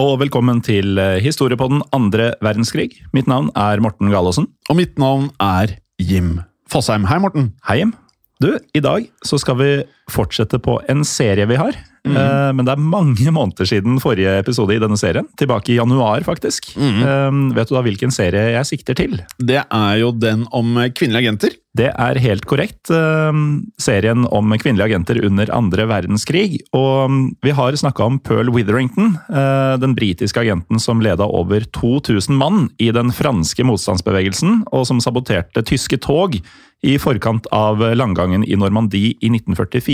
Og velkommen til eh, historie på den andre verdenskrig. Mitt navn er Morten Galaasen. Og mitt navn er Jim Fosheim. Hei, Morten. Hei, Jim. Du, i dag så skal vi fortsette på en serie vi har. Eh, men det er mange måneder siden forrige episode i denne serien. Tilbake i januar, faktisk. Eh, vet du da hvilken serie jeg sikter til? Det er jo den om kvinnelige agenter. Det er helt korrekt. eh, Serien om kvinnelige agenter under andre verdenskrig. Og mm, vi har snakka om Pearl Witherington, den britiske agenten som leda over 2000 mann i den franske motstandsbevegelsen, og som saboterte tyske tog i forkant av landgangen i Normandie i 1944.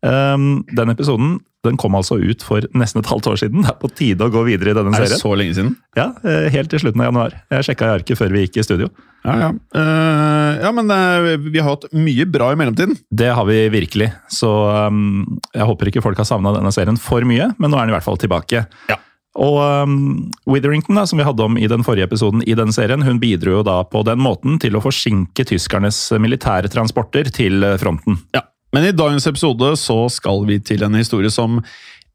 Um, Den episoden den kom altså ut for nesten et halvt år siden. Det er på tide å gå videre i denne Er det serien. så lenge siden? Ja, eh, Helt til slutten av januar. Jeg sjekka i arket før vi gikk i studio. Ja, ja. Uh, ja, men uh, vi har hatt mye bra i mellomtiden. Det har vi virkelig. Så um, jeg håper ikke folk har savna denne serien for mye, men nå er den i hvert fall tilbake. Ja. Og um, Witherington, da, som vi hadde om i den forrige episoden i den serien, hun bidro jo da på den måten til å forsinke tyskernes militære transporter til fronten. Ja. Men i dagens episode så skal vi til en historie som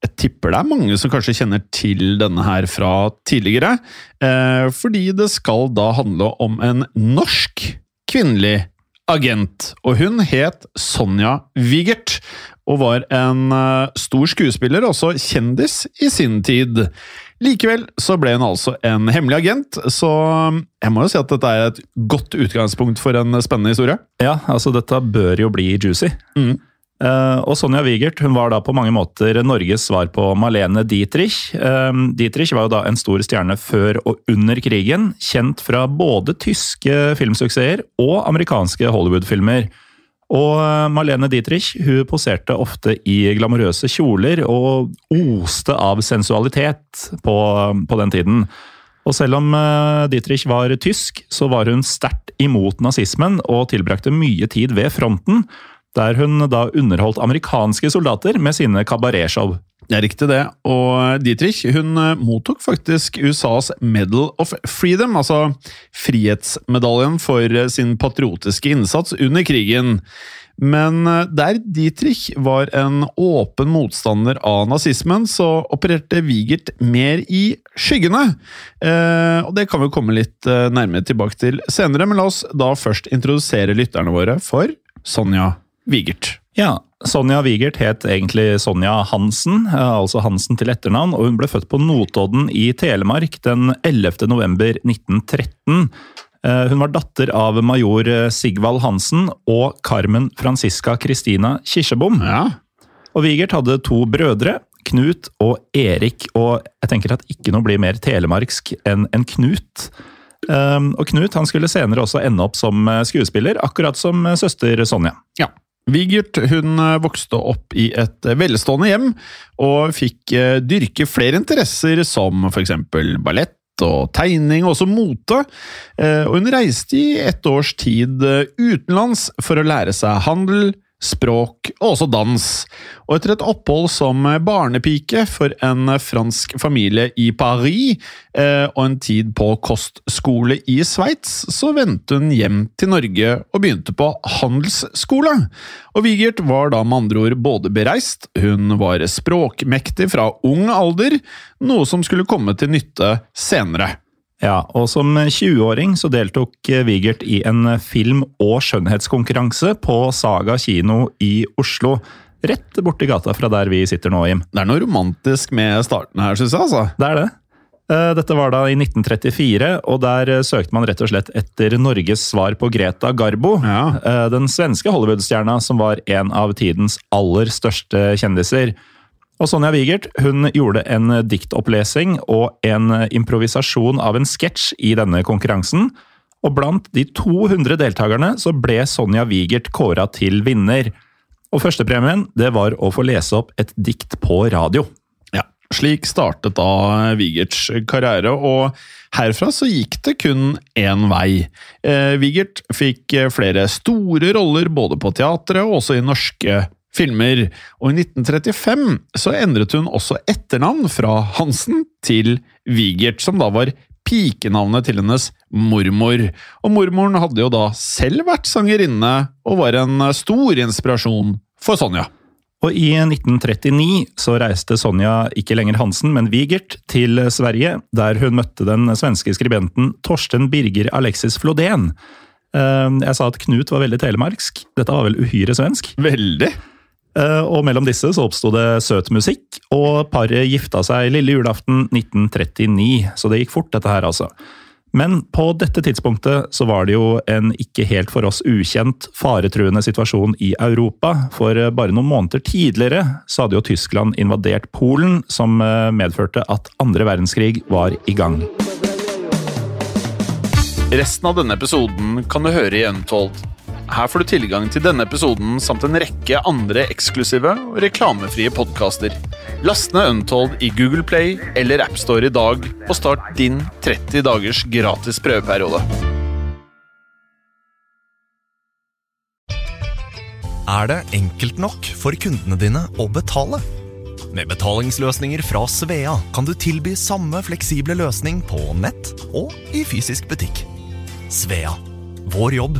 jeg tipper det er mange som kanskje kjenner til denne her fra tidligere. Eh, fordi det skal da handle om en norsk kvinnelig agent. Og hun het Sonja Wigert. Og var en eh, stor skuespiller, også kjendis i sin tid. Likevel så ble hun altså en hemmelig agent, så jeg må jo si at dette er et godt utgangspunkt for en spennende historie. Ja, altså dette bør jo bli juicy. Mm. Uh, og Sonja Wigert hun var da på mange måter Norges svar på Malene Dietrich. Uh, Dietrich var jo da en stor stjerne før og under krigen, kjent fra både tyske filmsuksesser og amerikanske Hollywood-filmer. Og Marlene Dietrich hun poserte ofte i glamorøse kjoler og oste av sensualitet på, på den tiden. Og selv om eh, Dietrich var tysk, så var hun sterkt imot nazismen og tilbrakte mye tid ved fronten, der hun da underholdt amerikanske soldater med sine kabaretshow. Det er riktig det, og Dietrich hun eh, mottok faktisk USAs Medal of Freedom, altså frihetsmedaljen for eh, sin patriotiske innsats under krigen. Men eh, der Dietrich var en åpen motstander av nazismen, så opererte Wigert mer i skyggene. Og det kan vi komme litt nærmere tilbake til senere, men la oss da først introdusere lytterne våre for Sonja Wigert. Ja, Sonja Wigert het egentlig Sonja Hansen, eh, altså Hansen til etternavn, og hun ble født på Notodden i Telemark den 11. november 1913. Eh, Hun var datter av major eh, Sigvald Hansen og Carmen Franziska Christina Kirsebom. Ja, Og Wigert hadde to brødre, Knut og Erik, og jeg tenker at ikke noe blir mer telemarksk enn en Knut. Og Knut han skulle senere også ende opp som skuespiller, akkurat som søster Sonja. Ja. Vigert hun eh, vokste opp i et velstående hjem, og fikk eh, dyrke flere interesser som eksempel ballett og tegning, og også mote. Eh, Og hun reiste i et års tid eh, utenlands for å lære seg handel, språk og også dans. Og etter et opphold som barnepike for en fransk familie i Paris eh, og en tid på kostskole i Sveits, så vendte hun hjem til Norge og begynte på handelsskole. Og Vigert var da med andre ord både bereist, hun var språkmektig fra ung alder, noe som skulle komme til nytte senere. Ja, og som 20-åring så deltok Vigert i en film- og skjønnhetskonkurranse på Saga kino i Oslo. Rett borti gata fra der vi sitter nå, Jim. Det er noe romantisk med starten her, syns jeg. altså. Det er det. Eh, Dette var da i 1934, og der søkte man rett og slett etter Norges svar på Greta Garbo. Ja. eh, Den svenske Hollywood-stjerna som var en av tidens aller største kjendiser. Og Sonja Wigert hun gjorde en diktopplesing og en improvisasjon av en sketsj i denne konkurransen. Og blant de 200 deltakerne så ble Sonja Wigert kåra til vinner. Og førstepremien det var å få lese opp et dikt på radio. Ja, Slik startet da Wigerts karriere, og herfra så gikk det kun én vei. Wigert fikk eh, flere store roller både på teatret og også i norske filmer, og i 1935 så endret hun også etternavn fra Hansen til Vigert, som da var pikenavnet til hennes mormor. Og mormoren hadde jo da selv vært sangerinne, og var en stor inspirasjon for Sonja. Og i 1939 så reiste Sonja ikke lenger Hansen, men Wigert til Sverige, der hun møtte den svenske skribenten Torsten Birger Alexis Flodén. Eh, Jeg sa at Knut var veldig telemarksk. Dette var vel uhyre svensk? Veldig. Eh, Og mellom disse så oppsto det søt musikk, og paret gifta seg lille julaften 1939. Så det gikk fort, dette her, altså. Men på dette tidspunktet så var det jo en ikke helt for oss ukjent faretruende situasjon i Europa. For bare noen måneder tidligere så hadde jo Tyskland invadert Polen, som eh, medførte at andre verdenskrig var i gang. Resten av denne episoden kan du høre i Untold. Her får du tilgang til denne episoden samt en rekke andre eksklusive og reklamefrie podkaster. Last ned Untold i Google Play eller AppStore i dag, og start din 30 dagers gratis prøveperiode. Er det enkelt nok for kundene dine å betale? Med betalingsløsninger fra Svea kan du tilby samme fleksible løsning på nett og i fysisk butikk. Svea vår jobb,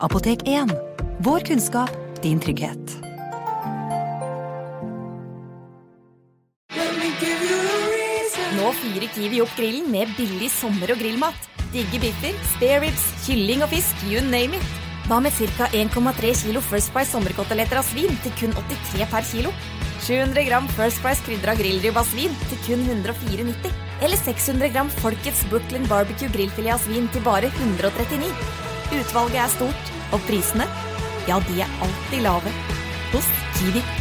Apotek 1. Vår kunnskap, din trygghet. Nå fyrer Kiwi opp grillen med billig sommer- og grillmat. Digge biffer, spareribs, kylling og fisk, you name it. Hva med ca. 1,3 kilo First Price sommerkoteletter av svin til kun 83 per kilo? 700 gram First Price krydra grillribb av svin til kun 104,90. Eller 600 gram Folkets Brooklyn Barbecue grillfilet av svin til bare 139. Utvalget er stort, og prisene, ja, de er alltid lave. Hos Kiwi.